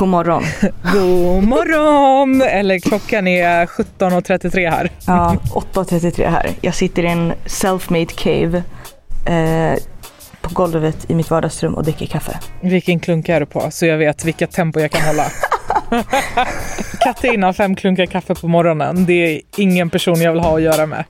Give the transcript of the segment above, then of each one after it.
God morgon. God morgon! Eller klockan är 17.33 här. Ja, 8.33 här. Jag sitter i en self-made cave eh, på golvet i mitt vardagsrum och dricker kaffe. Vilken klunk är du på? Så jag vet vilket tempo jag kan hålla. Katarina fem klunkar kaffe på morgonen. Det är ingen person jag vill ha att göra med.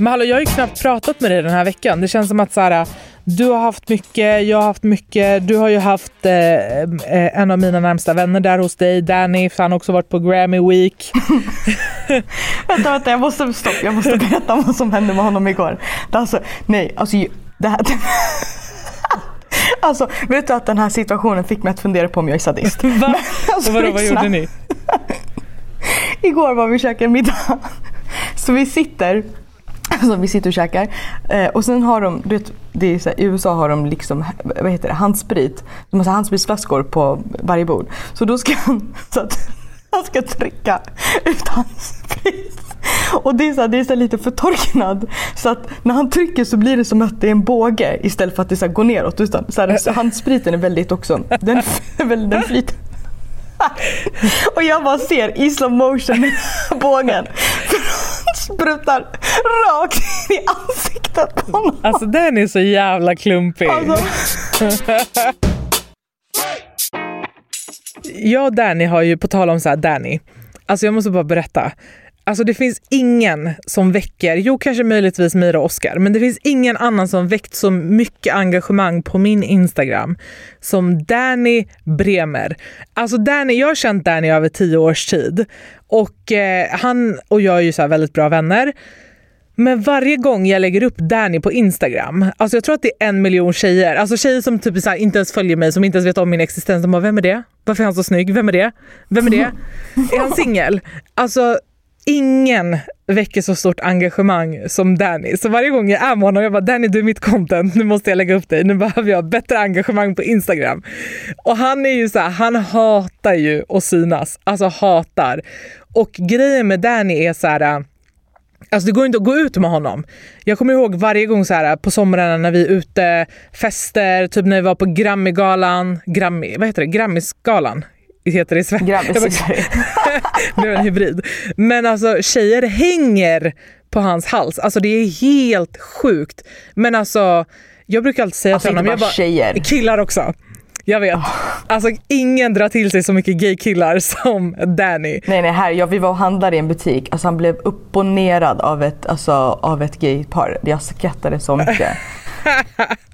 Men hallå, jag har ju knappt pratat med dig den här veckan. Det känns som att så här, du har haft mycket, jag har haft mycket. Du har ju haft eh, eh en av mina närmsta vänner där hos dig, Danny, för han har också varit på Grammy Week. vänta, vänta, jag måste, stopp, jag måste berätta vad som hände med honom igår. Alltså, nej, alltså det här... Alltså, vet du att den här situationen fick mig att fundera på om jag är sadist? Va? alltså, Vadå, vad gjorde ni? Igår var vi och käkade middag. Så vi sitter Alltså vi sitter och käkar. Eh, och sen har de, du vet, det är så här, i USA har de liksom, vad heter det, handsprit. De har så handspritsflaskor på varje bord. Så då ska han, så att han ska trycka ut handsprit. Och det är, så här, det är så lite förtorknad. Så att när han trycker så blir det som att det är en båge istället för att det så går neråt. Utan, så här, så handspriten är väldigt också, den, den flyter. Och jag bara ser i slow motion bågen sprutar rakt in i ansiktet på honom. Alltså den är så jävla klumpig. Alltså. jag och Danny har ju, på tal om så här, Danny, alltså jag måste bara berätta. Alltså det finns ingen som väcker, jo kanske möjligtvis Mira och Oscar, men det finns ingen annan som väckt så mycket engagemang på min Instagram som Danny Bremer. Alltså Danny, jag har känt Danny över tio års tid och eh, han och jag är ju så väldigt bra vänner. Men varje gång jag lägger upp Danny på Instagram, alltså jag tror att det är en miljon tjejer, alltså tjejer som typ så inte ens följer mig, som inte ens vet om min existens, de bara “vem är det? Varför är han så snygg? Vem är det? Vem är det? Är han singel?” Alltså ingen väcker så stort engagemang som Danny. Så varje gång jag är med honom, jag bara Danny du är mitt content, nu måste jag lägga upp dig, nu behöver jag bättre engagemang på Instagram. Och han är ju så här, han hatar ju att synas, alltså hatar. Och grejen med Danny är så här, Alltså det går inte att gå ut med honom. Jag kommer ihåg varje gång så här på somrarna när vi är ute, fester, typ när vi var på Grammygalan, Grammy, vad heter det, Grammysgalan heter det i Sverige. Grammis i Sverige. blev en hybrid. Men alltså tjejer hänger på hans hals. Alltså det är helt sjukt. Men alltså jag brukar alltid säga alltså, till honom, jag bara, tjejer. killar också. Jag vet. Alltså ingen drar till sig så mycket gaykillar som Danny. Nej nej, här, ja, vi var och handlade i en butik. Alltså han blev upp och nerad av ett, alltså, av ett gaypar. Jag skrattade så mycket.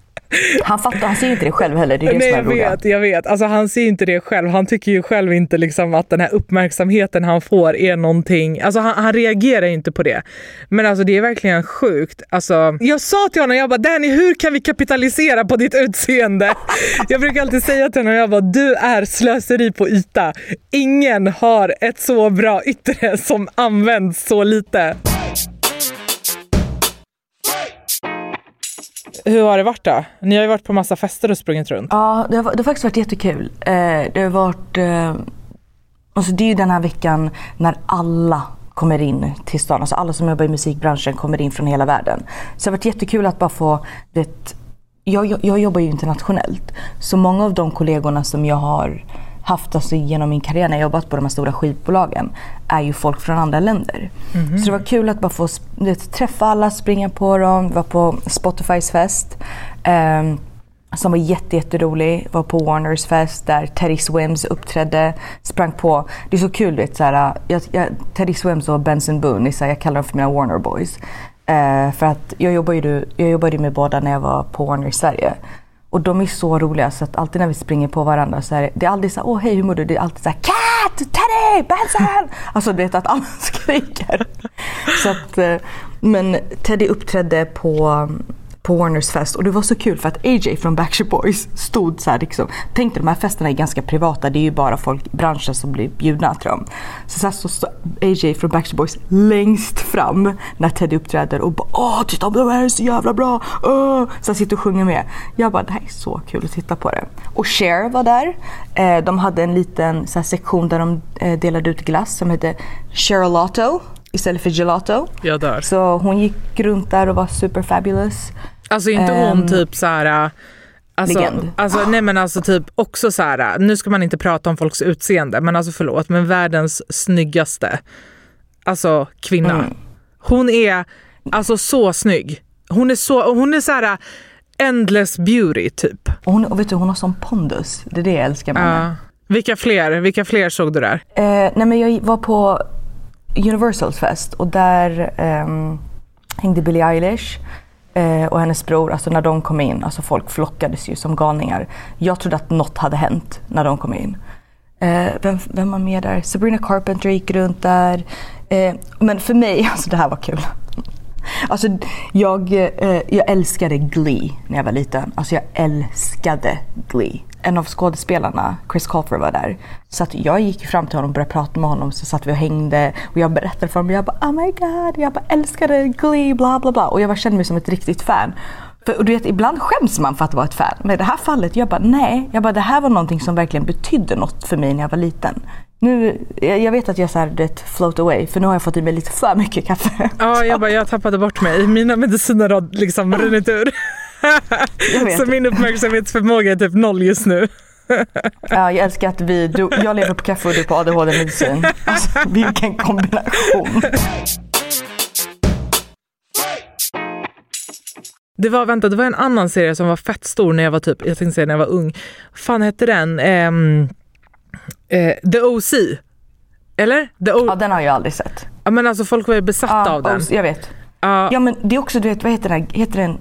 Han fattar, han ser inte det själv heller. Det är det Nej, som är jag vet, jag vet. Alltså, han ser inte det själv. Han tycker ju själv inte liksom att den här uppmärksamheten han får är någonting. Alltså, han, han reagerar inte på det. Men alltså, det är verkligen sjukt. Alltså, jag sa till honom, jag bara Danny hur kan vi kapitalisera på ditt utseende? jag brukar alltid säga till honom, jag bara du är slöseri på yta. Ingen har ett så bra yttre som används så lite. Hur har det varit då? Ni har ju varit på massa fester och sprungit runt. Ja, det har, det har faktiskt varit jättekul. Eh, det har varit... Eh, alltså det är ju den här veckan när alla kommer in till stan. Alltså alla som jobbar i musikbranschen kommer in från hela världen. Så det har varit jättekul att bara få... Det, jag, jag, jag jobbar ju internationellt. Så många av de kollegorna som jag har haft alltså, genom min karriär när jag jobbat på de här stora skivbolagen är ju folk från andra länder. Mm -hmm. Så det var kul att bara få vet, träffa alla, springa på dem. Vi var på Spotifys fest. Um, som var jätterolig. Var på Warners fest där Teddy Swims uppträdde. Sprang på. Det är så kul vet såhär, jag, jag, Teddy Swims och Benson Boone, såhär, jag kallar dem för mina Warner boys. Uh, för att jag jobbade ju jag jobbade med båda när jag var på Warner i Sverige. Och de är så roliga så att alltid när vi springer på varandra så är det, det är aldrig så åh hej hur mår du? Det är alltid så här, Cat! Teddy! Benson! Alltså du vet att alla skriker. så att, eh, men Teddy uppträdde på på Warners fest och det var så kul för att AJ från Backstreet Boys stod så här liksom. Tänk dig de här festerna är ganska privata. Det är ju bara folk i branschen som blir bjudna till dem. Så så, så stod AJ från Backstreet Boys längst fram när Teddy uppträder och bara åh titta de här är så jävla bra. Åh! Så jag sitter och sjunger med. Jag bara det här är så kul att titta på det. Och Cher var där. Eh, de hade en liten så sektion där de eh, delade ut glass som hette Cherolato istället för gelato. Jag dör. Så hon gick runt där och var super fabulous. Alltså inte hon Ehm, typ så här... Alltså, Legend. alltså, nej men alltså typ också så här, nu ska man inte prata om folks utseende, men alltså förlåt, men världens snyggaste alltså kvinna. Mm. Hon är alltså så snygg. Hon är så, hon är så här endless beauty typ. Och hon, och vet du, hon har sån pondus. Det är det jag älskar med henne. Ja. Vilka fler, vilka fler såg du där? Eh, nej men jag var på Universals fest och där ehm, hängde Billie Eilish eh, och hennes bror. Alltså när de kom in, alltså folk flockades ju som galningar. Jag trodde att något hade hänt när de kom in. Eh, vem, vem var med där? Sabrina Carpenter gick runt där. Eh, men för mig, alltså det här var kul. Alltså jag, eh, jag älskade Glee när jag var liten. Alltså jag älskade Glee. En av skådespelarna, Chris Colfer var där. Så att jag gick fram till honom och började prata med honom. Så satt vi och hängde och jag berättade för honom. Jag bara oh my god, jag bara älskade Glee, bla bla bla. Och jag bara kände mig som ett riktigt fan. För, och du vet, ibland skäms man för att vara ett fan. Men i det här fallet, jag bara nej. Jag bara det här var någonting som verkligen betydde något för mig när jag var liten. Nu, jag vet att jag såhär det float away för nu har jag fått i mig lite för mycket kaffe. Ja, jag bara, jag tappade bort mig. Mina mediciner har liksom runnit ur. Så min uppmärksamhetsförmåga är typ noll just nu. Ja, jag älskar att vi, du, jag lever på kaffe och du på ADHD-medicin. Alltså, vilken kombination. Det var, vänta, det var en annan serie som var fett stor när jag var typ, jag tänkte säga när jag var ung. fan hette den? Ehm, eh, The OC. Eller? The o- Ja, den har jag aldrig sett. ja, men alltså folk var ju besatta Ja, av den. jag vet. Ja, Ja, men det är också, du vet, vad heter den? Heter den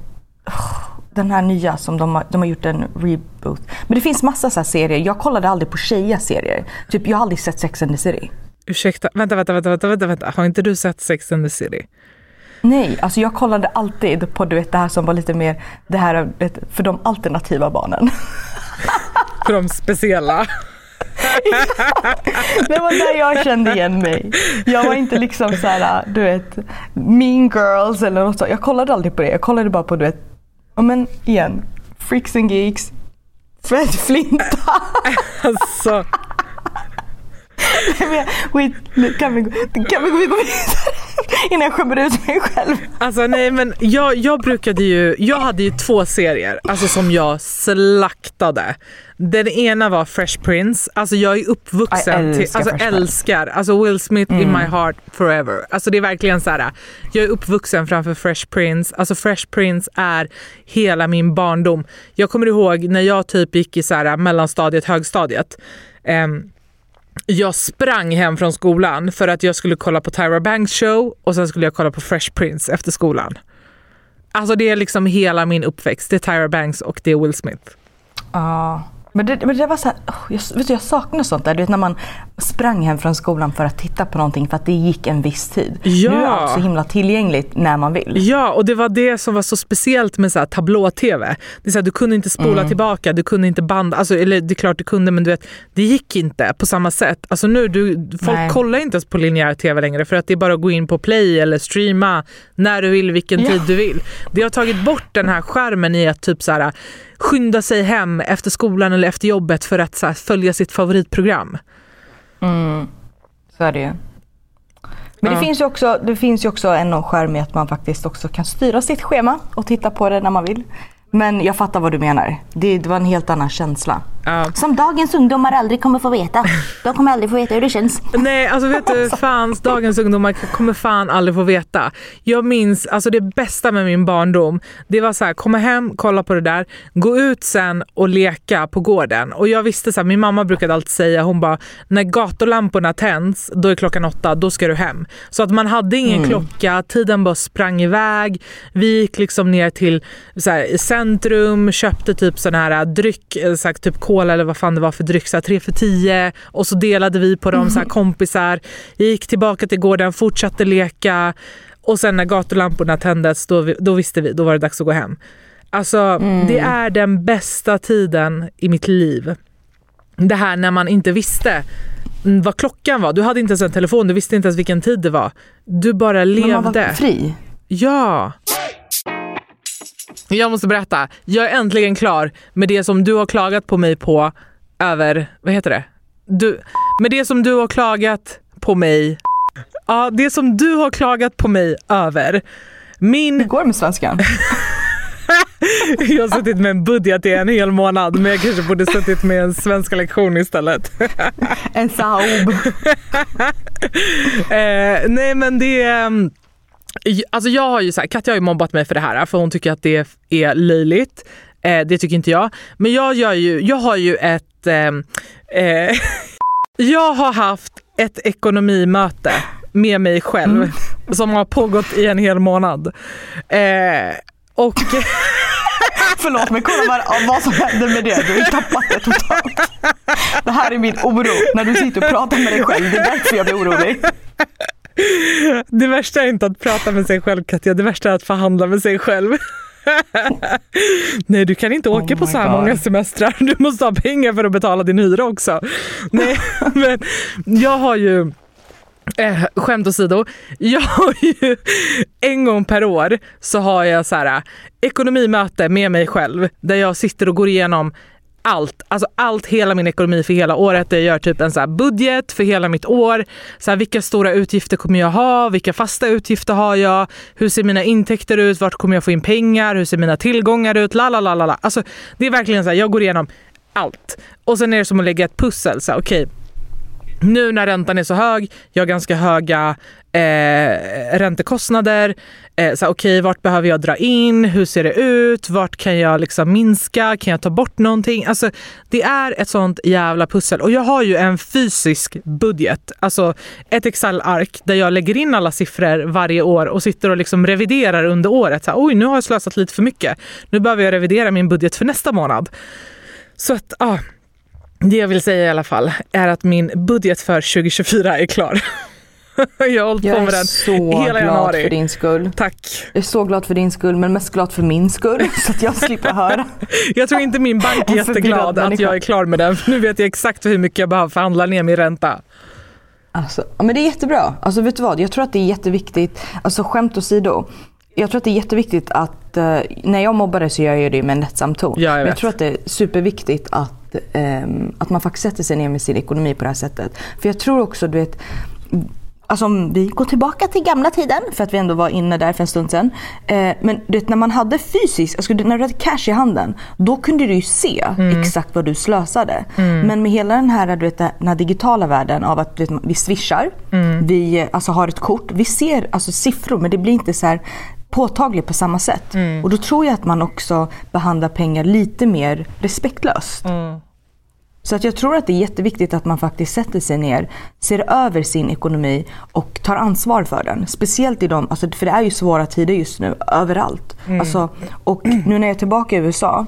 den här nya som de har, de har gjort en reboot. Men det finns massa så serier. Jag kollade aldrig på tjeja-serier. Typ, jag har aldrig sett Sex and the City. ursäkta, vänta, vänta, vänta, vänta, vänta, vänta. Har inte du sett Sex and the City? Nej, alltså jag kollade alltid på du vet, det här som var lite mer det här för de alternativa barnen. För de speciella. Det var där jag kände igen mig. Jag var inte liksom så här, du vet, mean girls eller något sånt. Jag kollade aldrig på det. Jag kollade bara på, du vet, ja men igen, Freaks and Geeks, Fred Flinta. Alltså, Wait, kan vi, gå- kan vi gå vidare innan jag skämmer ut mig själv? alltså nej men jag, jag brukade ju, jag hade ju två serier alltså som jag slaktade. Den ena var Fresh Prince, alltså jag är uppvuxen Jag till, älskar alltså Fresh älskar, alltså Will Smith in my heart forever. Alltså det är verkligen så här. jag är uppvuxen framför Fresh Prince, alltså Fresh Prince är hela min barndom. Jag kommer ihåg när jag typ gick i så här mellanstadiet, högstadiet. ehm, jag sprang hem från skolan för att jag skulle kolla på Tyra Banks show och sen skulle jag kolla på Fresh Prince efter skolan. Alltså det är liksom hela min uppväxt. Det är Tyra Banks och det är Will Smith. Ja. Men det, men det var så här, oh, jag, vet du, jag saknar sånt där. Du vet när man sprang hem från skolan för att titta på någonting för att det gick en viss tid. Ja. Nu är allt så himla tillgängligt när man vill. Ja, och det var det som var så speciellt med så tablå-tv. Det är så här, du kunde inte spola tillbaka, du kunde inte banda. Alltså, eller det är klart du kunde, men du vet, det gick inte på samma sätt. Alltså nu, du, folk Nej. kollar inte ens på linjär tv längre för att det är bara att gå in på play eller streama när du vill, vilken Ja. tid du vill. Det har tagit bort den här skärmen i att typ så här, skynda sig hem efter skolan eller efter jobbet för att här, följa sitt favoritprogram. Mm. Så är det ju. Men det, Ja. finns ju också, det finns ju också en någon skärm i att man faktiskt också kan styra sitt schema och titta på det när man vill. Men jag fattar vad du menar. Det, det var en helt annan känsla. Ja. Som dagens ungdomar aldrig kommer få veta. De kommer aldrig få veta hur det känns. Nej, alltså vet du, fans, dagens ungdomar kommer fan aldrig få veta. Jag minns, alltså det bästa med min barndom, det var så här, komma hem, kolla på det där, gå ut sen och leka på gården. Och jag visste så här, min mamma brukade alltid säga, hon bara, när gatulamporna tänds, då är klockan åtta, då ska du hem. Så att man hade ingen klocka, tiden bara sprang iväg. Vi gick liksom ner till så här, centrum, köpte typ sån här dryck, eh, så här, typ cola eller vad fan det var för dryck, så här, 3 för 10 och så delade vi på dem så här, kompisar. Gick tillbaka till gården, fortsatte leka och sen när gatulamporna tändes då, vi- då visste vi, då var det dags att gå hem. Alltså det är den bästa tiden i mitt liv. Det här när man inte visste mm, vad klockan var. Du hade inte ens en telefon, du visste inte ens vilken tid det var. Du bara Men man var levde. fri. Ja. Jag måste berätta. Jag är äntligen klar med det som du har klagat på mig på över, vad heter det? Du, med det som du har klagat på mig. Ja, det som du har klagat på mig över. Hur Min, går det med svenskan? Jag har suttit med en budget i en hel månad men jag kanske borde suttit med en svenska lektion istället. En Saab. eh, nej men det är... mm, Alltså jag har ju så här, Katja har ju mobbat mig för det här för hon tycker att det är löjligt. Eh, det tycker inte jag. Men jag, gör ju, jag har ju ett... Eh, eh, jag har haft ett ekonomimöte med mig själv som har pågått i en hel månad. Eh, och Förlåt men kolla vad, vad som händer med det. Du har ju tappat det totalt. Det här är min oro när du sitter och pratar med dig själv. Det är därför jag blir orolig. det värsta är inte att prata med sig själv Katja, det värsta är att förhandla med sig själv. Nej, du kan inte åka Oh på så här God. många semestrar. Du måste ha pengar för att betala din hyra också. Nej, men jag har ju Eh, skämt åsido, jag har ju en gång per år så har jag så här eh, ekonomimöte med mig själv där jag sitter och går igenom allt, alltså allt, hela min ekonomi för hela året. Jag gör typ en så här budget för hela mitt år. Så här, vilka stora utgifter kommer jag ha? Vilka fasta utgifter har jag? Hur ser mina intäkter ut? Vart kommer jag få in pengar? Hur ser mina tillgångar ut? La, la, la, la. Alltså, det är verkligen så här, jag går igenom allt. Och sen är det som att lägga ett pussel. Så här, okay, nu när räntan är så hög, jag har ganska höga eh, räntekostnader. Eh, Okej, okay, vart behöver jag dra in? Hur ser det ut? Vart kan jag liksom minska? Kan jag ta bort någonting? Alltså, det är ett sånt jävla pussel. Och jag har ju en fysisk budget, alltså ett Excel-ark där jag lägger in alla siffror varje år och sitter och liksom reviderar under året. Så här, Oj, nu har jag slösat lite för mycket. Nu behöver jag revidera min budget för nästa månad. Så att, ah, det jag vill säga i alla fall är att min budget för 2024 är klar. jag har hållit på Jag med är den. så hela glad januari. för din skull. Tack. Jag är så glad för din skull men mest glad för min skull så att jag slipper höra. Jag tror inte min bank är jätteglad att jag är klar med den. För nu vet jag exakt hur mycket jag behöver förhandla ner min ränta. Alltså, men det är jättebra. Alltså vet du vad? Jag tror att det är jätteviktigt, alltså skämt åsido. Jag tror att det är jätteviktigt att, eh, när jag mobbar det så gör jag det med en lättsam ton. Ja, jag men jag tror att det är superviktigt att, att man faktiskt sätter sig ner med sin ekonomi på det här sättet. För jag tror också, du vet, Alltså om vi går tillbaka till gamla tiden, för att vi ändå var inne där för en stund sedan. Eh, men du vet, när man hade fysiskt, alltså när du hade cash i handen, då kunde du ju se exakt vad du slösade. Men med hela den här, du vet, den här digitala världen av att vet, vi swishar, vi eh, alltså, har ett kort, vi ser alltså, siffror men det blir inte så här påtagligt på samma sätt. Och då tror jag att man också behandlar pengar lite mer respektlöst. Så att jag tror att det är jätteviktigt att man faktiskt sätter sig ner, ser över sin ekonomi och tar ansvar för den. Speciellt i de, alltså, för det är ju svåra tider just nu överallt. Alltså, och nu när jag är tillbaka i USA,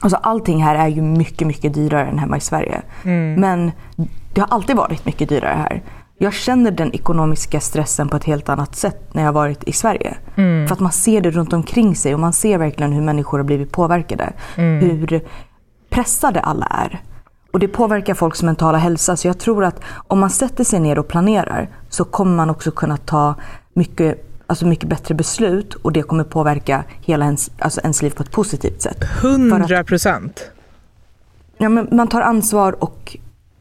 alltså allting här är ju mycket, mycket dyrare än hemma i Sverige. Men det har alltid varit mycket dyrare här. Jag känner den ekonomiska stressen på ett helt annat sätt när jag varit i Sverige. För att man ser det runt omkring sig och man ser verkligen hur människor har blivit påverkade. Hur pressade alla är. Och det påverkar folks mentala hälsa. Så jag tror att om man sätter sig ner och planerar så kommer man också kunna ta mycket, alltså mycket bättre beslut och det kommer påverka hela ens, alltså ens liv på ett positivt sätt. 100 procent. Ja, men man tar ansvar och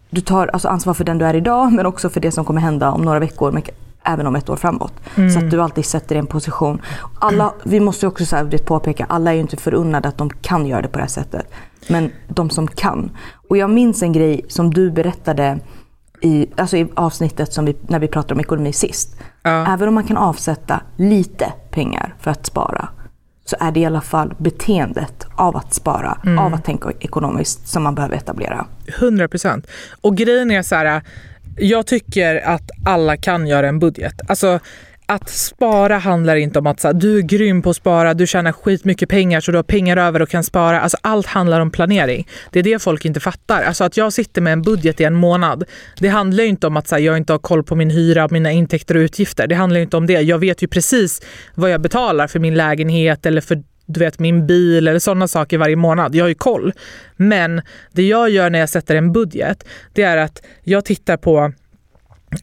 du tar alltså ansvar för den du är idag men också för det som kommer hända om några veckor men även om ett år framåt. Så att du alltid sätter dig i en position. Alla, vi måste också så här, påpeka, alla är ju inte förunnade att de kan göra det på det här sättet. Men de som kan. Och jag minns en grej som du berättade i, alltså i avsnittet som vi, när vi pratade om ekonomi sist. Ja. Även om man kan avsätta lite pengar för att spara så är det i alla fall beteendet av att spara, av att tänka ekonomiskt som man behöver etablera. 100 procent. Och grejen är så här, jag tycker att alla kan göra en budget. Alltså att spara handlar inte om att så här, du är grym på att spara, du tjänar skitmycket pengar så du har pengar över och kan spara. Alltså allt handlar om planering. Det är det folk inte fattar. Alltså att jag sitter med en budget i en månad, det handlar ju inte om att så här, jag inte har koll på min hyra, mina intäkter och utgifter. Det handlar ju inte om det. Jag vet ju precis vad jag betalar för min lägenhet eller för du vet min bil eller sådana saker varje månad. Jag har ju koll. Men det jag gör när jag sätter en budget, det är att jag tittar på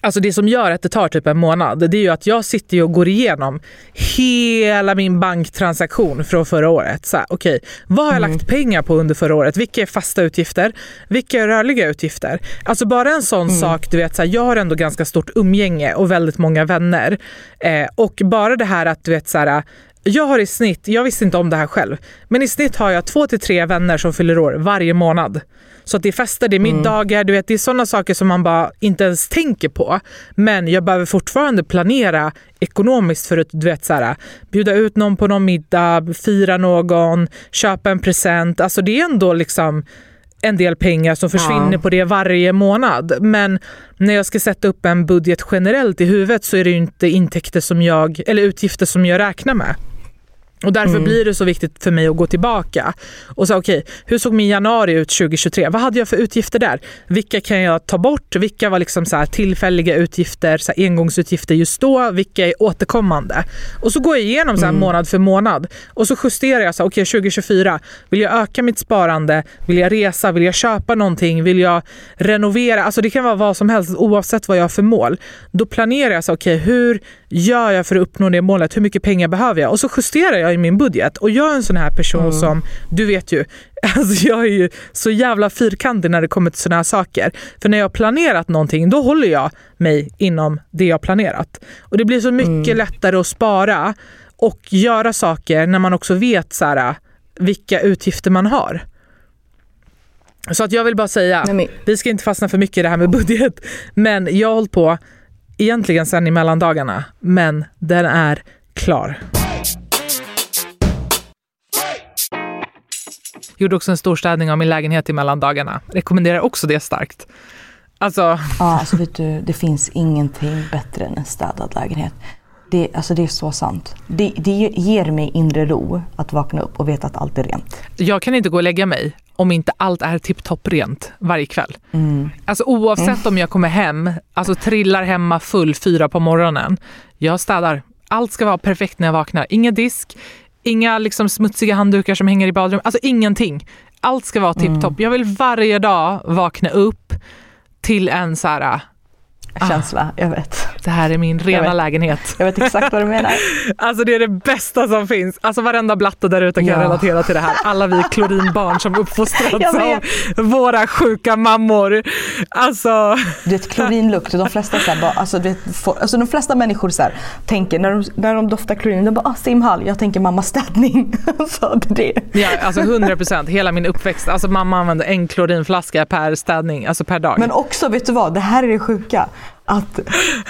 Alltså det som gör att det tar typ en månad, det är ju att jag sitter och går igenom hela min banktransaktion från förra året. Så här, okej, vad har jag lagt pengar på under förra året? Vilka är fasta utgifter? Vilka är rörliga utgifter? Alltså bara en sån sak, du vet, så här, jag har ändå ganska stort umgänge och väldigt många vänner. Eh, och bara det här att du vet så här, Jag har i snitt, jag visste inte om det här själv, men i snitt har jag två till tre vänner som fyller år varje månad. Så att det är fester, det är Mm. middagar, du vet, det är sådana saker som man bara inte ens tänker på. Men jag behöver fortfarande planera ekonomiskt för att du vet, så här, bjuda ut någon på någon middag, fira någon, köpa en present. Alltså det är ändå liksom en del pengar som försvinner Ja. på det varje månad. Men när jag ska sätta upp en budget generellt i huvudet så är det ju inte intäkter som jag, eller utgifter som jag räknar med. Och därför Mm. blir det så viktigt för mig att gå tillbaka och säga okej, hur såg min januari ut 2023? Vad hade jag för utgifter där? Vilka kan jag ta bort? Vilka var liksom så tillfälliga utgifter, så engångsutgifter just då? Vilka är återkommande? Och så går jag igenom så här månad för månad och så justerar jag så okej 2024, vill jag öka mitt sparande? Vill jag resa? Vill jag köpa någonting? Vill jag renovera? Alltså det kan vara vad som helst oavsett vad jag har för mål. Då planerar jag så okej hur gör jag för att uppnå det målet? Hur mycket pengar behöver jag? Och så justerar jag i min budget. Och jag är en sån här person som, du vet ju, alltså jag är ju så jävla fyrkantig när det kommer till såna här saker. För när jag har planerat någonting, då håller jag mig inom det jag har planerat. Och det blir så mycket lättare att spara och göra saker när man också vet så här, vilka utgifter man har. Så att jag vill bara säga, Nej, men, vi ska inte fastna för mycket i det här med budget, men jag har hållit på egentligen sen i mellandagarna, men den är klar. Gjorde också en stor städning av min lägenhet i mellandagarna. Rekommenderar också det starkt. Alltså, ja, alltså vet du, det finns ingenting bättre än en städad lägenhet. Det, alltså det är så sant. Det, det ger mig inre ro att vakna upp och veta att allt är rent. jag kan inte gå och lägga mig om inte allt är tipptopp rent varje kväll. Mm. Alltså oavsett om jag kommer hem, alltså trillar hemma full fyra på morgonen. Jag städar. Allt ska vara perfekt när jag vaknar. Ingen disk, inga liksom smutsiga handdukar som hänger i badrummet. Alltså ingenting. Allt ska vara tipptopp. Jag vill varje dag vakna upp till en så här, Ah. Känsla, jag vet. Det här är min rena vet. lägenhet. Jag vet exakt vad du menar. Alltså det är det bästa som finns. Alltså varenda blatte där ute kan Ja. relatera till det här. Alla vi klorinbarn som uppfostrats Jag av våra sjuka mammor. Alltså, Du vet klorinlukt, de flesta, så här, bara, alltså, du vet, får, alltså, de flesta människor så här, tänker när de, när de doftar klorin, de bara ah, simhall, jag tänker mamma städning. så är det. ja, alltså 100 procent. Hela min uppväxt. Alltså mamma använde en klorinflaska per städning, alltså per dag. Men också, vet du vad, det här är det sjuka. Att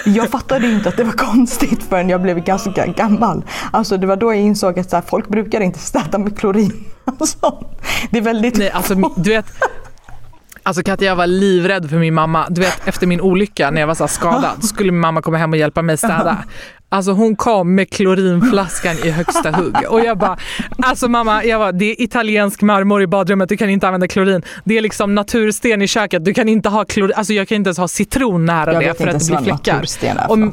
jag fattade inte att det var konstigt förrän jag blev ganska gammal. Alltså det var då jag insåg att så här, folk brukar inte städa med klorin. Alltså, det är väldigt Nej, alltså du vet. Alltså Katja, jag var livrädd för min mamma. Du vet efter min olycka när jag var så skadad skulle min mamma komma hem och hjälpa mig städa. Alltså hon kom med klorinflaskan i högsta hugg och jag bara, alltså mamma, jag bara, det är italiensk marmor i badrummet, du kan inte använda klorin. Det är liksom natursten i köket, du kan inte ha klorin, alltså jag kan inte ens ha citron nära Jag det för att det blir fläckar. Och-.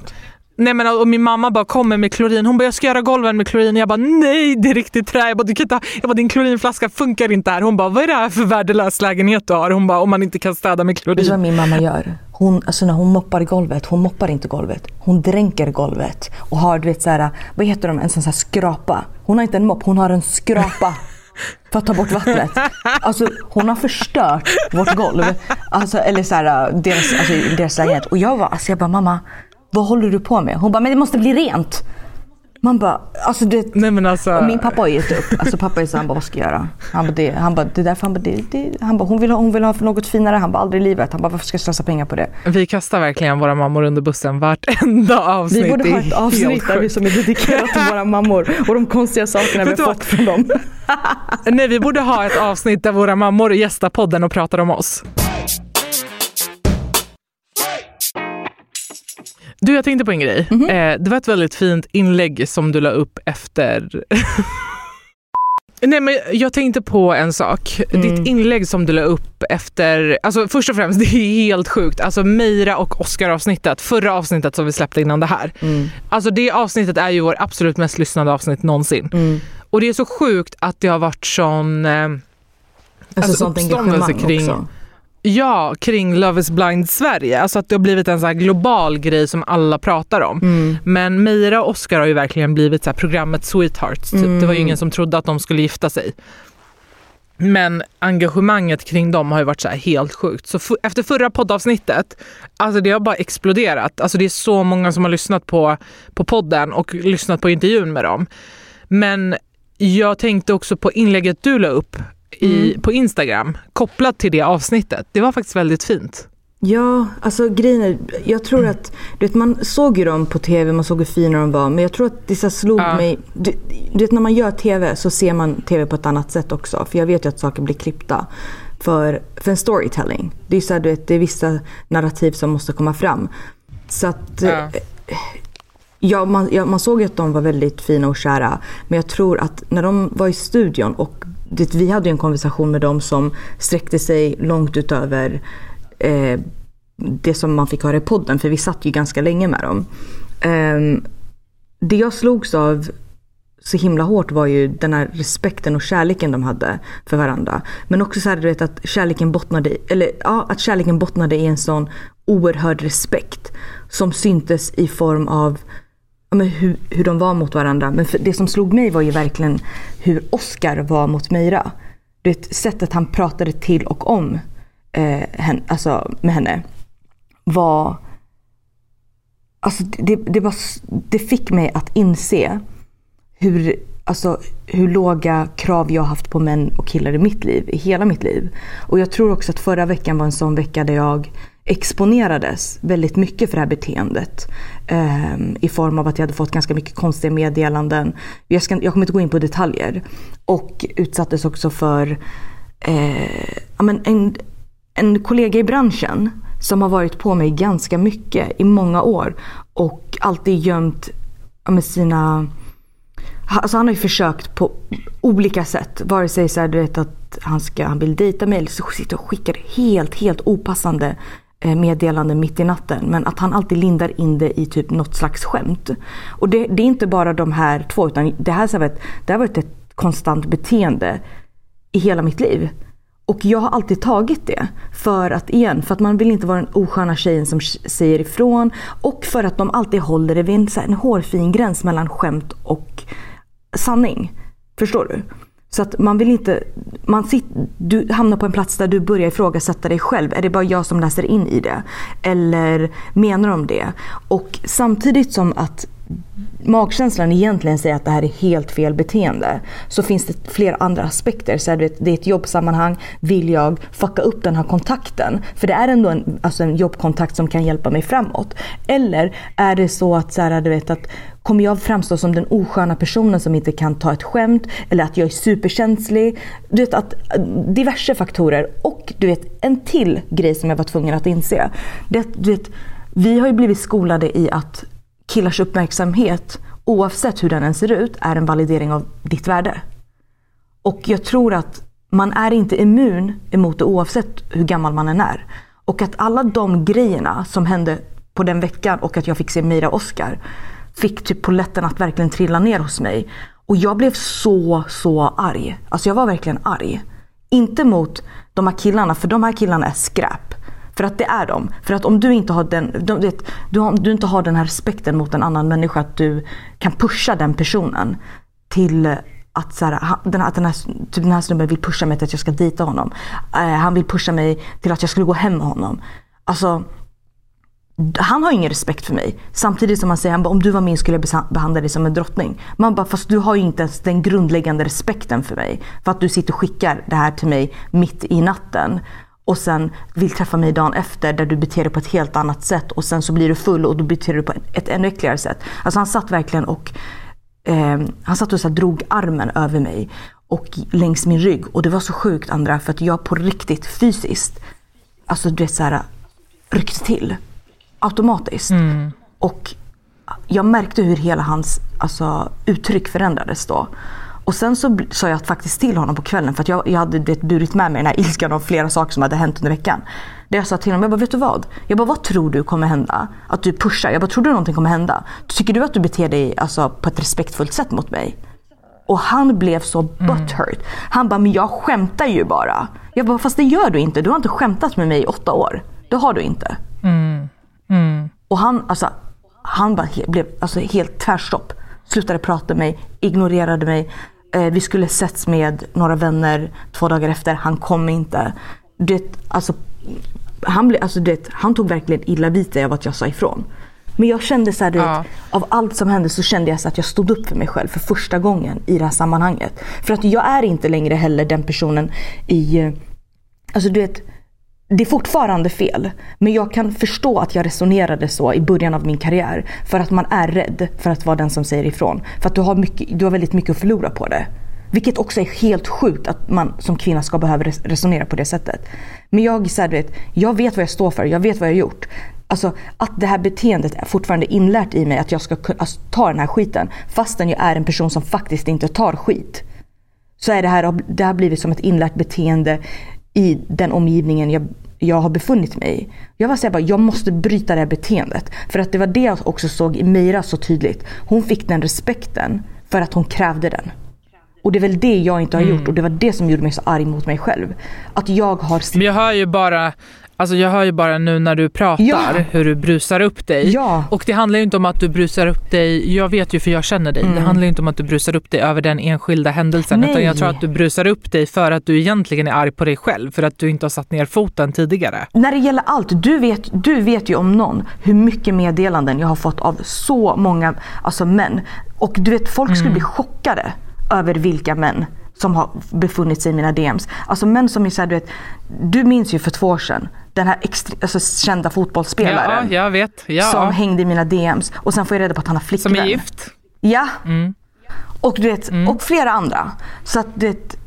Nej men och min mamma bara kommer med klorin. Hon bara jag ska göra golven med klorin. Jag bara nej det är riktigt trä. Jag bara, du kan inte ha, jag bara din klorinflaska funkar inte här. Hon bara vad är det här för värdelös lägenhet du har? Hon bara om man inte kan städa med klorin. Vet du vad min mamma gör? Hon, alltså när hon moppar golvet, hon moppar inte golvet. Hon dränker golvet och har du vet så här, vad heter de, en sån här skrapa. Hon har inte en mopp, hon har en skrapa. För att ta bort vattnet. Alltså hon har förstört vårt golv. Alltså, eller så här, deras, alltså, deras lägenhet. Och jag var, alltså jag bara mamma, vad håller du på med? Hon bara, men det måste bli rent. Man bara, alltså det, Nej alltså. min pappa har gett upp. Alltså pappa är så han bara, vad ska jag göra? Han bara, det, han bara, det är därför han bara, det, det, han bara hon, vill ha, hon vill ha något finare. Han bara, aldrig i livet. Han bara, varför ska jag slösa pengar på det? Vi kastar verkligen våra mammor under bussen vartenda avsnitt. Vi borde ha ett avsnitt där vi som är dedikerat till våra mammor och de konstiga sakerna vi har fått från dem. Nej vi borde ha ett avsnitt där våra mammor gästar podden och pratar om oss. Du, jag tänkte på en grej. Mhm. eh, det var ett väldigt fint inlägg som du la upp efter... Nej, men jag tänkte på en sak. Mm. Ditt inlägg som du la upp efter... Alltså först och främst, det är helt sjukt. Alltså Meira och Oscar-avsnittet, förra avsnittet som vi släppte innan det här. Mm. Alltså det avsnittet är ju vår absolut mest lyssnade avsnitt någonsin. Mm. Och det är så sjukt att det har varit sån... Eh, Alltså, Alltså, sånt engagemang kring- också. Ja, kring Love is blind Sverige. Alltså att det har blivit en så global grej som alla pratar om. Mm. Men Meira och Oscar har ju verkligen blivit så här programmet Sweethearts. Typ. Mm. Det var ju ingen som trodde att de skulle gifta sig. Men engagemanget kring dem har ju varit så här helt sjukt. Så f- efter förra poddavsnittet, alltså det har bara exploderat. Alltså det är så många som har lyssnat på, på podden och lyssnat på intervjun med dem. Men jag tänkte också på inlägget du la upp i, Mm. på Instagram kopplat till det avsnittet. Det var faktiskt väldigt fint. Ja, alltså grejen är, jag tror att, du vet man såg ju dem på tv, man såg hur fina de var. Men jag tror att det så slog Ja. mig, du, du vet när man gör tv så ser man tv på ett annat sätt också. För jag vet ju att saker blir klippta. För, för en storytelling. Det är så här, du vet, det är vissa narrativ som måste komma fram. Så att, Ja. eh, Ja, man, ja, man såg ju att de var väldigt fina och kära. Men jag tror att när de var i studion och det, vi hade ju en konversation med dem som sträckte sig långt utöver eh, det som man fick höra i podden. För vi satt ju ganska länge med dem. Eh, det jag slogs av så himla hårt var ju den här respekten och kärleken de hade för varandra. Men också så här, du vet att kärleken bottnade i, eller ja, att kärleken bottnade i en sån oerhörd respekt som syntes i form av men hur, hur de var mot varandra. Men det som slog mig var ju verkligen hur Oscar var mot Meira. Det sättet han pratade till och om eh, henne, alltså, med henne var... Alltså det, det, var, det fick mig att inse hur, alltså, hur låga krav jag haft på män och killar i mitt liv, i hela mitt liv. Och jag tror också att förra veckan var en sån vecka där jag exponerades väldigt mycket för det här beteendet. Eh, I form av att jag hade fått ganska mycket konstiga meddelanden. Jag, ska, jag kommer inte gå in på detaljer. Och utsattes också för eh, en, en kollega i branschen som har varit på mig ganska mycket i många år. Och alltid gömt med sina Alltså han har ju försökt på olika sätt. Vare sig så här, du vet att han, ska, han vill dejta mig eller så sitter och skickar helt, helt opassande Eh, meddelanden mitt i natten. Men att han alltid lindar in det i typ något slags skämt. Och det, det är inte bara de här två utan det här, så här, har varit ett konstant beteende i hela mitt liv. Och jag har alltid tagit det. För att igen, för att man vill inte vara den osköna tjejen som säger ifrån. Och för att de alltid håller det vid en, en hårfin gräns mellan skämt och sanning. Förstår du? Så att man vill inte, man sit, du hamnar på en plats där du börjar ifrågasätta dig själv. Är det bara jag som läser in i det? Eller menar de det? Och samtidigt som att magkänslan egentligen säger att det här är helt fel beteende. Så finns det flera andra aspekter. Så det är ett jobbsammanhang. Vill jag fucka upp den här kontakten? För det är ändå en, alltså en jobbkontakt som kan hjälpa mig framåt. Eller är det så att, så här, du vet, att kommer jag framstå som den osköna personen som inte kan ta ett skämt? Eller att jag är superkänslig? Du vet att eh, diverse faktorer. Och du vet en till grej som jag var tvungen att inse. Det, du vet, vi har ju blivit skolade i att killars uppmärksamhet, oavsett hur den än ser ut, är en validering av ditt värde. Och jag tror att man är inte immun emot det oavsett hur gammal man än är. Och att alla de grejerna som hände på den veckan och att jag fick se Mira och Oscar fick typ poletten att verkligen trilla ner hos mig. Och jag blev så, så arg. Alltså jag var verkligen arg. Inte mot de här killarna, för de här killarna är skräp. För att det är de. För att om du inte har den, du, vet, du, har, du inte har den här respekten mot en annan människa, att du kan pusha den personen till att, så här, den, här, att den, här, typ den här snubben vill pusha mig till att jag ska dejta honom. Eh, han vill pusha mig till att jag skulle gå hem med honom. Alltså, han har ingen respekt för mig. Samtidigt som han säger han bara, om du var min skulle jag behandla dig som en drottning. Man bara, fast du har ju inte ens den grundläggande respekten för mig. För att du sitter och skickar det här till mig mitt i natten. Och sen vill träffa mig dagen efter där du beter dig på ett helt annat sätt. Och sen så blir du full och då beter du dig på ett, ännu äckligare sätt. Alltså han satt verkligen och eh, han satt och så drog armen över mig. Och längs min rygg. Och det var så sjukt Andra, för att jag på riktigt fysiskt, alltså du vet så här, ryckte till automatiskt. Och jag märkte hur hela hans alltså, uttryck förändrades då. Och sen så sa jag faktiskt till honom på kvällen för att jag, jag hade det, burit med mig den här ilskan av flera saker som hade hänt under veckan. Där jag sa till honom, jag bara, vet du vad? Jag bara, vad tror du kommer hända? Att du pushar? Jag bara, tror du någonting kommer hända? Tycker du att du beter dig alltså, på ett respektfullt sätt mot mig? Och han blev så butthurt. Han bara, men jag skämtar ju bara. Jag bara, fast det gör du inte. Du har inte skämtat med mig i åtta år. Det har du inte. Och han, alltså, han bara blev alltså, helt tvärstopp. Slutade prata med mig, ignorerade mig. Eh, vi skulle setts med några vänner två dagar efter. Han kom inte. Det, alltså, han, blev, alltså, det, han tog verkligen illa vid sig av att jag sa ifrån. Men jag kände så här, Ja. vet, av allt som hände så kände jag så att jag stod upp för mig själv för första gången i det här sammanhanget. För att jag är inte längre heller den personen i, eh, alltså du vet, det är fortfarande fel. Men jag kan förstå att jag resonerade så i början av min karriär. För att man är rädd för att vara den som säger ifrån. För att du har, mycket, du har väldigt mycket att förlora på det. Vilket också är helt sjukt att man som kvinna ska behöva resonera på det sättet. Men jag, så här, du vet, jag vet vad jag står för, jag vet vad jag har gjort. Alltså att det här beteendet är fortfarande inlärt i mig att jag ska kunna alltså, ta den här skiten. Fastän jag är en person som faktiskt inte tar skit. Så är det här, det här blivit som ett inlärt beteende i den omgivningen jag, jag har befunnit mig i. Jag var så här bara, jag måste bryta det här beteendet. För att det var det jag också såg i Meira så tydligt. Hon fick den respekten för att hon krävde den. Och det är väl det jag inte har gjort och det var det som gjorde mig så arg mot mig själv. Att jag har... Men jag hör ju bara, alltså jag hör ju bara nu när du pratar Ja. hur du brusar upp dig. Ja. Och det handlar ju inte om att du brusar upp dig, jag vet ju för jag känner dig, det handlar ju inte om att du brusar upp dig över den enskilda händelsen Nej. utan jag tror att du brusar upp dig för att du egentligen är arg på dig själv för att du inte har satt ner foten tidigare. När det gäller allt, du vet, du vet ju om någon hur mycket meddelanden jag har fått av så många alltså män. Och du vet, folk skulle bli chockade över vilka män som har befunnit sig i mina DMs. Alltså män som är såhär, du vet, du minns ju för två år sedan den här extre- alltså, kända fotbollsspelaren. Ja, jag vet. Ja. Som hängde i mina DMs och sen får jag reda på att han har flickvän. Som är gift. Ja. Och, du vet, och flera andra. Så att det,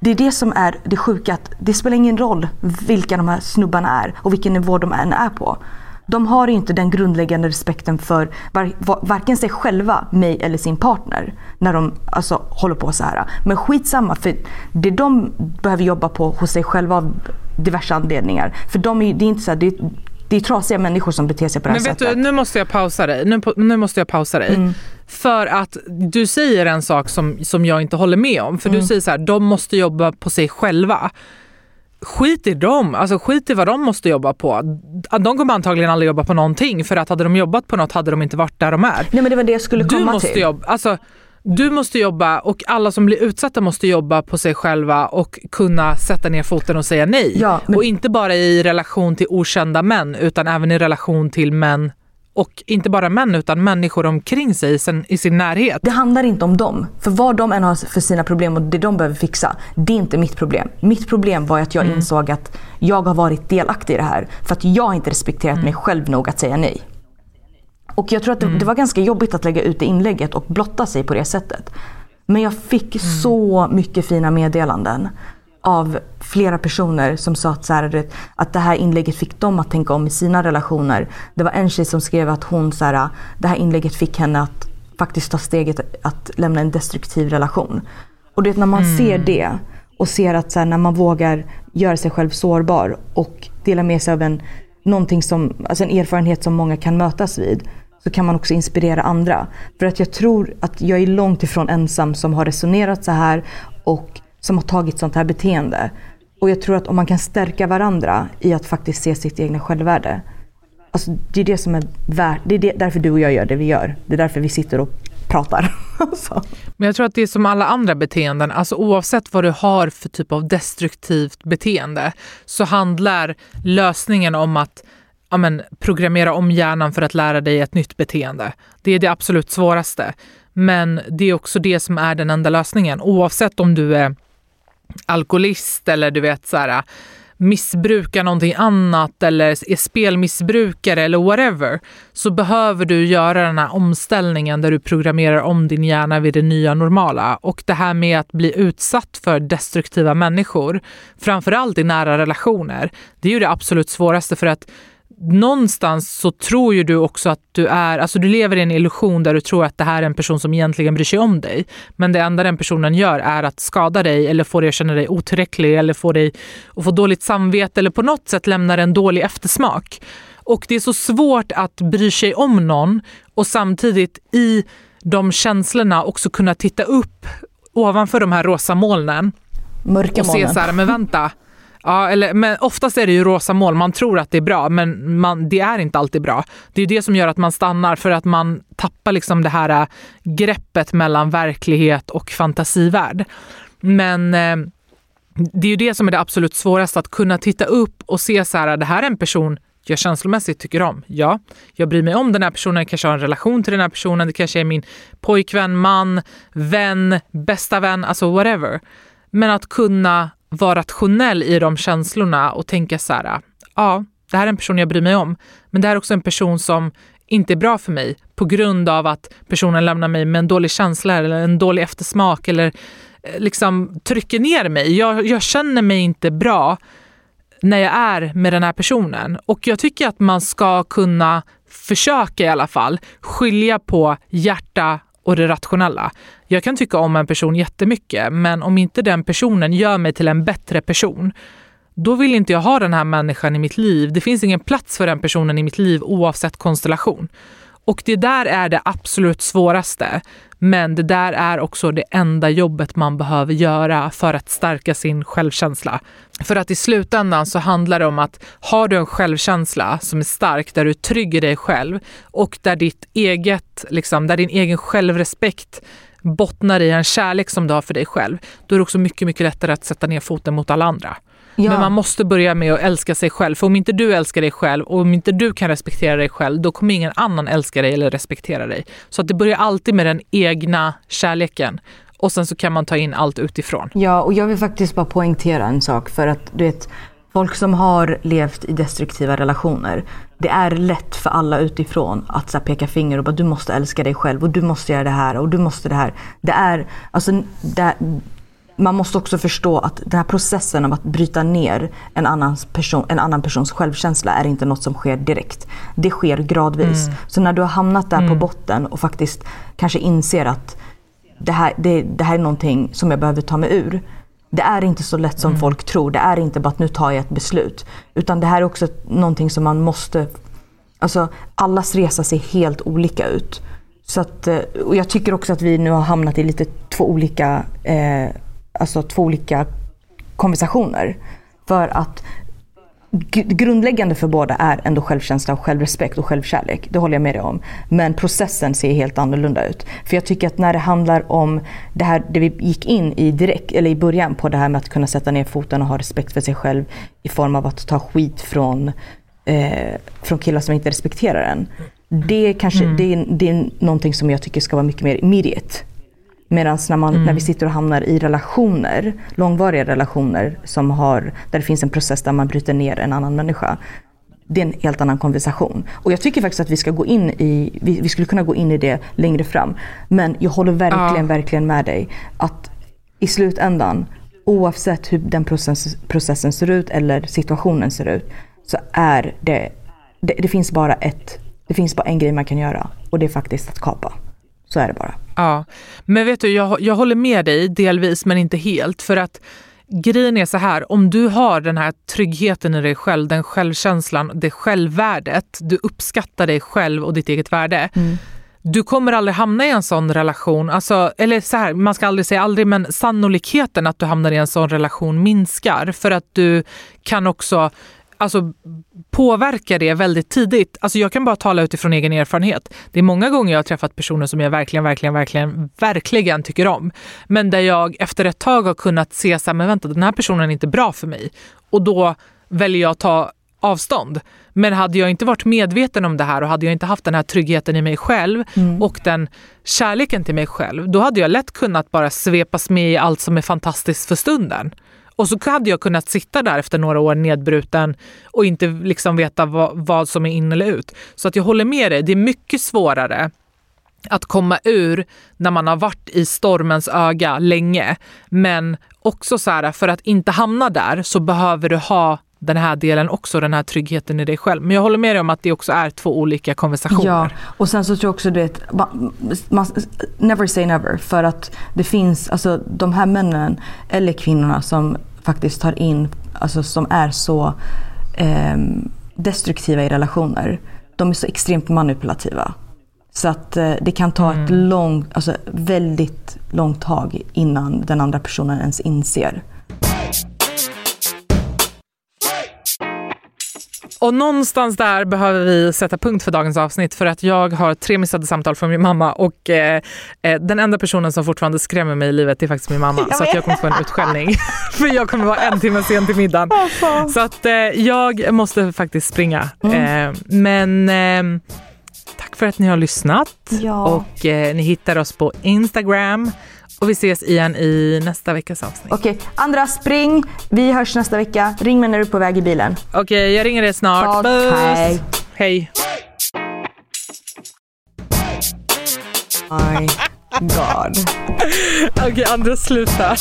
det är det som är det sjuka. Att det spelar ingen roll vilka de här snubbarna är och vilken nivå de än är på. De har inte den grundläggande respekten för var, var, varken sig själva, mig eller sin partner. När de alltså, håller på så här. Men skitsamma, för det de behöver jobba på hos sig själva diverse anledningar. För de är, det är inte så här, det, är- det är trasiga människor som beter sig på det här Men vet sättet. du, nu måste jag pausa dig. Nu, nu måste jag pausa dig. Mm. För att du säger en sak som, som jag inte håller med om. För Mm. du säger så här, de måste jobba på sig själva. Skit i dem, alltså skit i vad de måste jobba på. De kommer antagligen aldrig jobba på någonting för att hade de jobbat på något hade de inte varit där de är. Nej men det var det jag skulle Du komma måste till. jobba, alltså, du måste jobba och alla som blir utsatta måste jobba på sig själva och kunna sätta ner foten och säga nej. Ja, men- Och inte bara i relation till okända män utan även i relation till män och inte bara män utan människor omkring sig i sin, i sin närhet. Det handlar inte om dem. För vad de än har för sina problem och det de behöver fixa, det är inte mitt problem. Mitt problem var att jag insåg att jag har varit delaktig i det här. För att jag inte respekterat mig själv nog att säga nej. Och jag tror att det, det var ganska jobbigt att lägga ut det inlägget och blotta sig på det sättet. Men jag fick så mycket fina meddelanden av flera personer som sa att, så här, att det här inlägget fick dem att tänka om i sina relationer. Det var en tjej som skrev att hon, så här, det här inlägget fick henne att faktiskt ta steget att lämna en destruktiv relation. Och du vet, när man ser det och ser att så här, när man vågar göra sig själv sårbar och dela med sig av en, någonting som, alltså en erfarenhet som många kan mötas vid så kan man också inspirera andra. För att jag tror att jag är långt ifrån ensam som har resonerat så här och som har tagit sånt här beteende. Och jag tror att om man kan stärka varandra i att faktiskt se sitt egna självvärde. Alltså det är det som är värt, det är det, därför du och jag gör det vi gör. Det är därför vi sitter och pratar. Alltså. Men jag tror att det är som alla andra beteenden, alltså oavsett vad du har för typ av destruktivt beteende så handlar lösningen om att ja, men, programmera om hjärnan för att lära dig ett nytt beteende. Det är det absolut svåraste. Men det är också det som är den enda lösningen. Oavsett om du är alkoholist eller du vet så här, missbrukar någonting annat eller är spelmissbrukare eller whatever så behöver du göra den här omställningen där du programmerar om din hjärna vid det nya normala. Och det här med att bli utsatt för destruktiva människor, framförallt i nära relationer, det är ju det absolut svåraste för att någonstans så tror ju du också att du är, alltså du lever i en illusion där du tror att det här är en person som egentligen bryr sig om dig. Men det enda den personen gör är att skada dig eller få dig att känna dig otillräcklig eller få dig att få dåligt samvete eller på något sätt lämnar en dålig eftersmak. Och det är så svårt att bry sig om någon och samtidigt i de känslorna också kunna titta upp ovanför de här rosa molnen Mörka och se molnen. så här, men vänta. Ja, eller, men oftast är det ju rosa mål. Man tror att det är bra, men man, det är inte alltid bra. Det är det som gör att man stannar, för att man tappar liksom det här äh, greppet mellan verklighet och fantasivärld. Men eh, det är ju det som är det absolut svåraste, att kunna titta upp och se så här, äh, det här är en person jag känslomässigt tycker om. Ja, jag bryr mig om den här personen, jag kanske har en relation till den här personen, det kanske är min pojkvän, man, vän, bästa vän, alltså whatever. Men att kunna vara rationell i de känslorna och tänka så här, ja, det här är en person jag bryr mig om, men det här är också en person som inte är bra för mig på grund av att personen lämnar mig med en dålig känsla eller en dålig eftersmak eller eh, liksom trycker ner mig. Jag, jag känner mig inte bra när jag är med den här personen. Och jag tycker att man ska kunna försöka i alla fall skilja på hjärta och det rationella. Jag kan tycka om en person jättemycket, men om inte den personen gör mig till en bättre person, då vill inte jag ha den här människan i mitt liv. Det finns ingen plats för den personen i mitt liv oavsett konstellation. Och det där är det absolut svåraste. Men det där är också det enda jobbet man behöver göra för att stärka sin självkänsla. För att i slutändan så handlar det om att har du en självkänsla som är stark, där du är trygg i dig själv och där, ditt eget, liksom, där din egen självrespekt bottnar i en kärlek som du har för dig själv, då är det också mycket, mycket lättare att sätta ner foten mot alla andra. Ja. Men man måste börja med att älska sig själv. För om inte du älskar dig själv och om inte du kan respektera dig själv, då kommer ingen annan älska dig eller respektera dig. Så att det börjar alltid med den egna kärleken. Och sen så kan man ta in allt utifrån. Ja, och jag vill faktiskt bara poängtera en sak. För att du vet, folk som har levt i destruktiva relationer, det är lätt för alla utifrån att så peka finger och bara du måste älska dig själv och du måste göra det här och du måste det här. Det är, alltså, det, man måste också förstå att den här processen av att bryta ner en, annans person, en annan persons självkänsla är inte något som sker direkt. Det sker gradvis. Mm. Så när du har hamnat där mm. på botten och faktiskt kanske inser att det här, det, det här är någonting som jag behöver ta mig ur. Det är inte så lätt som mm. folk tror. Det är inte bara att nu tar jag ett beslut. Utan det här är också någonting som man måste... Alltså allas resa ser helt olika ut. Så att, eh, och jag tycker också att vi nu har hamnat i lite två olika eh, alltså två olika konversationer. För att grundläggande för båda är ändå självkänsla, och självrespekt och självkärlek. Det håller jag med dig om. Men processen ser helt annorlunda ut. För jag tycker att när det handlar om det här det vi gick in i direkt, eller i början på det här med att kunna sätta ner foten och ha respekt för sig själv i form av att ta skit från, eh, från killar som inte respekterar en. Det, kanske, mm. det, är, det är någonting som jag tycker ska vara mycket mer immediate. Medan när, man, mm. när vi sitter och hamnar i relationer, långvariga relationer som har, där det finns en process där man bryter ner en annan människa. Det är en helt annan konversation. Och jag tycker faktiskt att vi ska gå in i, vi, vi skulle kunna gå in i det längre fram. Men jag håller verkligen, ja. verkligen med dig. Att i slutändan, oavsett hur den process, processen ser ut eller situationen ser ut, så är det, det, det finns bara ett, det finns bara en grej man kan göra. Och det är faktiskt att kapa. Så är det bara. Ja, men vet du, jag, jag håller med dig delvis men inte helt. För att grejen är så här, om du har den här tryggheten i dig själv, den självkänslan, det självvärdet, du uppskattar dig själv och ditt eget värde. Mm. Du kommer aldrig hamna i en sån relation, alltså, eller så här, man ska aldrig säga aldrig, men sannolikheten att du hamnar i en sån relation minskar för att du kan också alltså, påverkar det väldigt tidigt. Alltså jag kan bara tala utifrån egen erfarenhet. Det är många gånger jag har träffat personer som jag verkligen, verkligen, verkligen, verkligen tycker om. Men där jag efter ett tag har kunnat se så här, men vänta, den här personen är inte bra för mig. Och då väljer jag att ta avstånd. Men hade jag inte varit medveten om det här och hade jag inte haft den här tryggheten i mig själv mm. och den kärleken till mig själv, då hade jag lätt kunnat bara svepas med i allt som är fantastiskt för stunden. Och så hade jag kunnat sitta där efter några år nedbruten och inte liksom veta vad, vad som är in eller ut. Så att jag håller med dig, det är mycket svårare att komma ur när man har varit i stormens öga länge. Men också så här, för att inte hamna där så behöver du ha den här delen också, den här tryggheten i dig själv. Men jag håller med dig om att det också är två olika konversationer. Ja, och sen så tror jag också du vet, man, never say never. För att det finns, alltså de här männen eller kvinnorna som faktiskt tar in, alltså som är så eh, destruktiva i relationer. De är så extremt manipulativa. Så att eh, det kan ta mm. ett långt, alltså väldigt långt tag innan den andra personen ens inser Och någonstans där behöver vi sätta punkt för dagens avsnitt för att jag har tre missade samtal från min mamma och eh, eh, den enda personen som fortfarande skrämmer mig i livet är faktiskt min mamma. så att jag kommer få en utskällning för jag kommer vara en timme sen till middagen. Så att eh, jag måste faktiskt springa. Mm. Eh, men eh, tack för att ni har lyssnat Ja. och eh, ni hittar oss på Instagram och vi ses igen i nästa veckas avsnitt. Okej, andra spring. Vi hörs nästa vecka. Ring mig när du är på väg i bilen. Okej, jag ringer dig snart. Tack, Puss! hej. Hej. My God. Okej, andra sluta.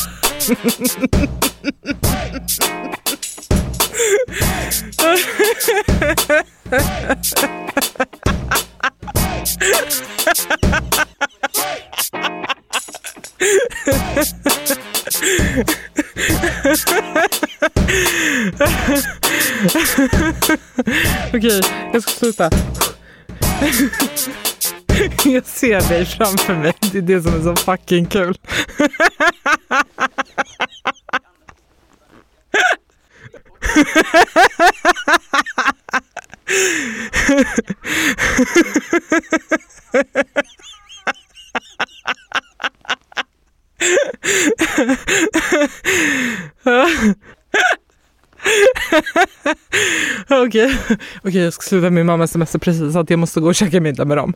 Okej, jag ska sluta. Jag ser dig framför mig. Det är det som är så fucking kul. Okej, Okej, jag ska sluta. Min mamma sms precis att jag måste gå och käka middag med dem.